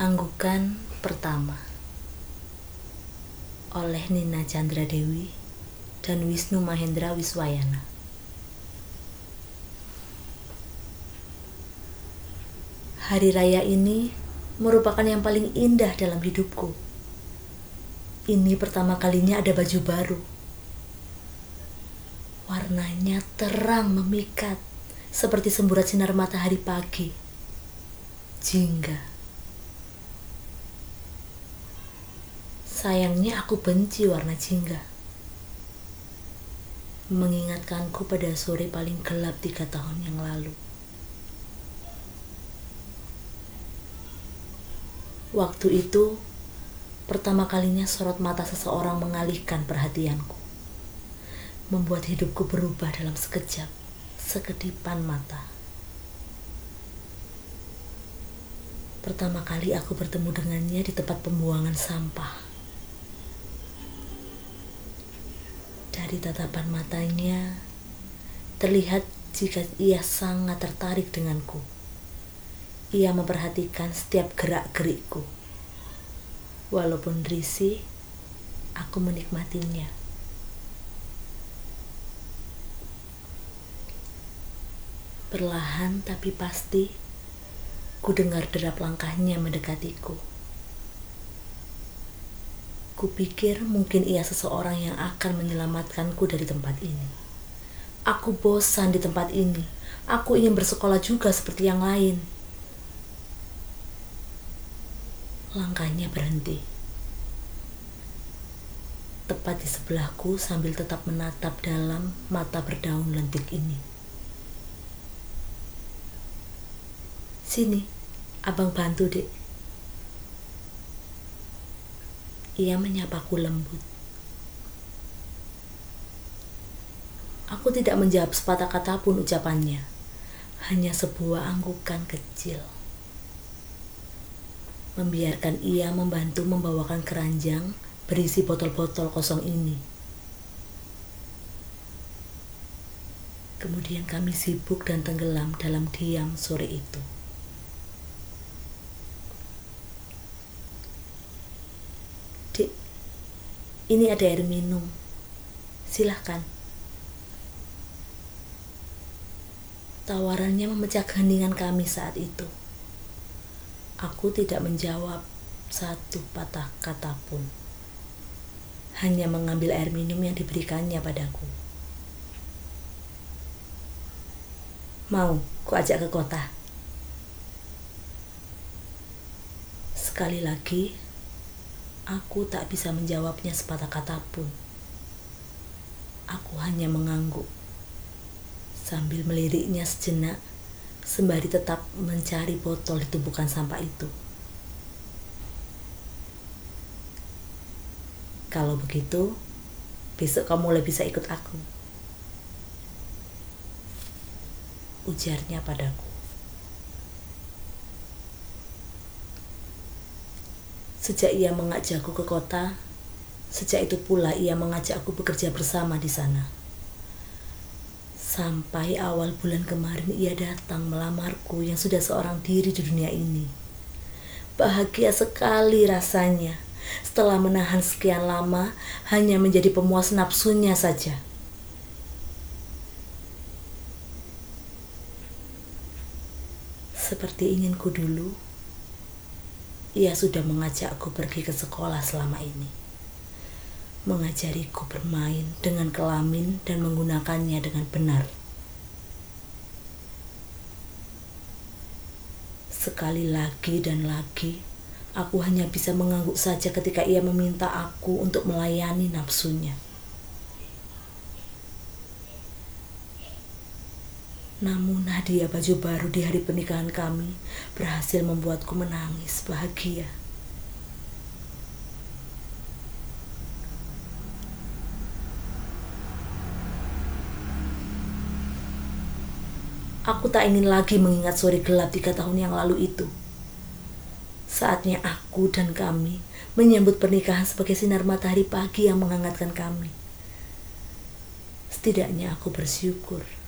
Anggukan pertama oleh Nina Chandra Dewi dan Wisnu Mahendra Wiswayana. Hari raya ini merupakan yang paling indah dalam hidupku. Ini pertama kalinya ada baju baru. Warnanya terang memikat seperti semburat sinar matahari pagi. Jingga. Sayangnya aku benci warna jingga. Mengingatkanku pada sore paling gelap tiga tahun yang lalu. Waktu itu, pertama kalinya sorot mata seseorang mengalihkan perhatianku. Membuat hidupku berubah dalam sekejap, sekedipan mata. Pertama kali aku bertemu dengannya di tempat pembuangan sampah. Dari tatapan matanya, terlihat jika ia sangat tertarik denganku. Ia memperhatikan setiap gerak-gerikku. Walaupun risih, aku menikmatinya. Perlahan tapi pasti, ku dengar derap langkahnya mendekatiku. Kupikir mungkin ia seseorang yang akan menyelamatkanku dari tempat ini. Aku bosan di tempat ini. Aku ingin bersekolah juga seperti yang lain. Langkahnya berhenti. Tepat di sebelahku sambil tetap menatap dalam mata berdaun lentik ini. Sini, abang bantu dek. Ia menyapaku lembut. Aku tidak menjawab sepatah kata pun ucapannya. Hanya sebuah anggukan kecil. Membiarkan ia membantu membawakan keranjang berisi botol-botol kosong ini. Kemudian kami sibuk dan tenggelam dalam diam sore itu. Ini ada air minum. Silahkan. Tawarannya memecah keheningan kami saat itu. Aku tidak menjawab satu patah kata pun. Hanya mengambil air minum yang diberikannya padaku. Mau ku ajak ke kota. Sekali lagi, Aku tak bisa menjawabnya sepatah kata pun. Aku hanya mengangguk sambil meliriknya sejenak sembari tetap mencari botol di tumpukan sampah itu. Kalau begitu, besok kamu mulai bisa ikut aku. Ujarnya padaku. Sejak ia mengajakku ke kota, sejak itu pula ia mengajakku bekerja bersama di sana. Sampai awal bulan kemarin ia datang melamarku yang sudah seorang diri di dunia ini. Bahagia sekali rasanya setelah menahan sekian lama hanya menjadi pemuas nafsunya saja. Seperti inginku dulu, ia sudah mengajakku pergi ke sekolah selama ini. Mengajariku bermain dengan kelamin dan menggunakannya dengan benar. Sekali lagi dan lagi, aku hanya bisa mengangguk saja ketika ia meminta aku untuk melayani nafsunya. Namun hadiah baju baru di hari pernikahan kami berhasil membuatku menangis bahagia. Aku tak ingin lagi mengingat sore gelap tiga tahun yang lalu itu. Saatnya aku dan kami menyambut pernikahan sebagai sinar matahari pagi yang menghangatkan kami. Setidaknya aku bersyukur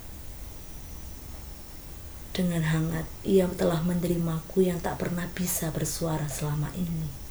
Dengan hangat, ia telah menerimaku yang tak pernah bisa bersuara selama ini.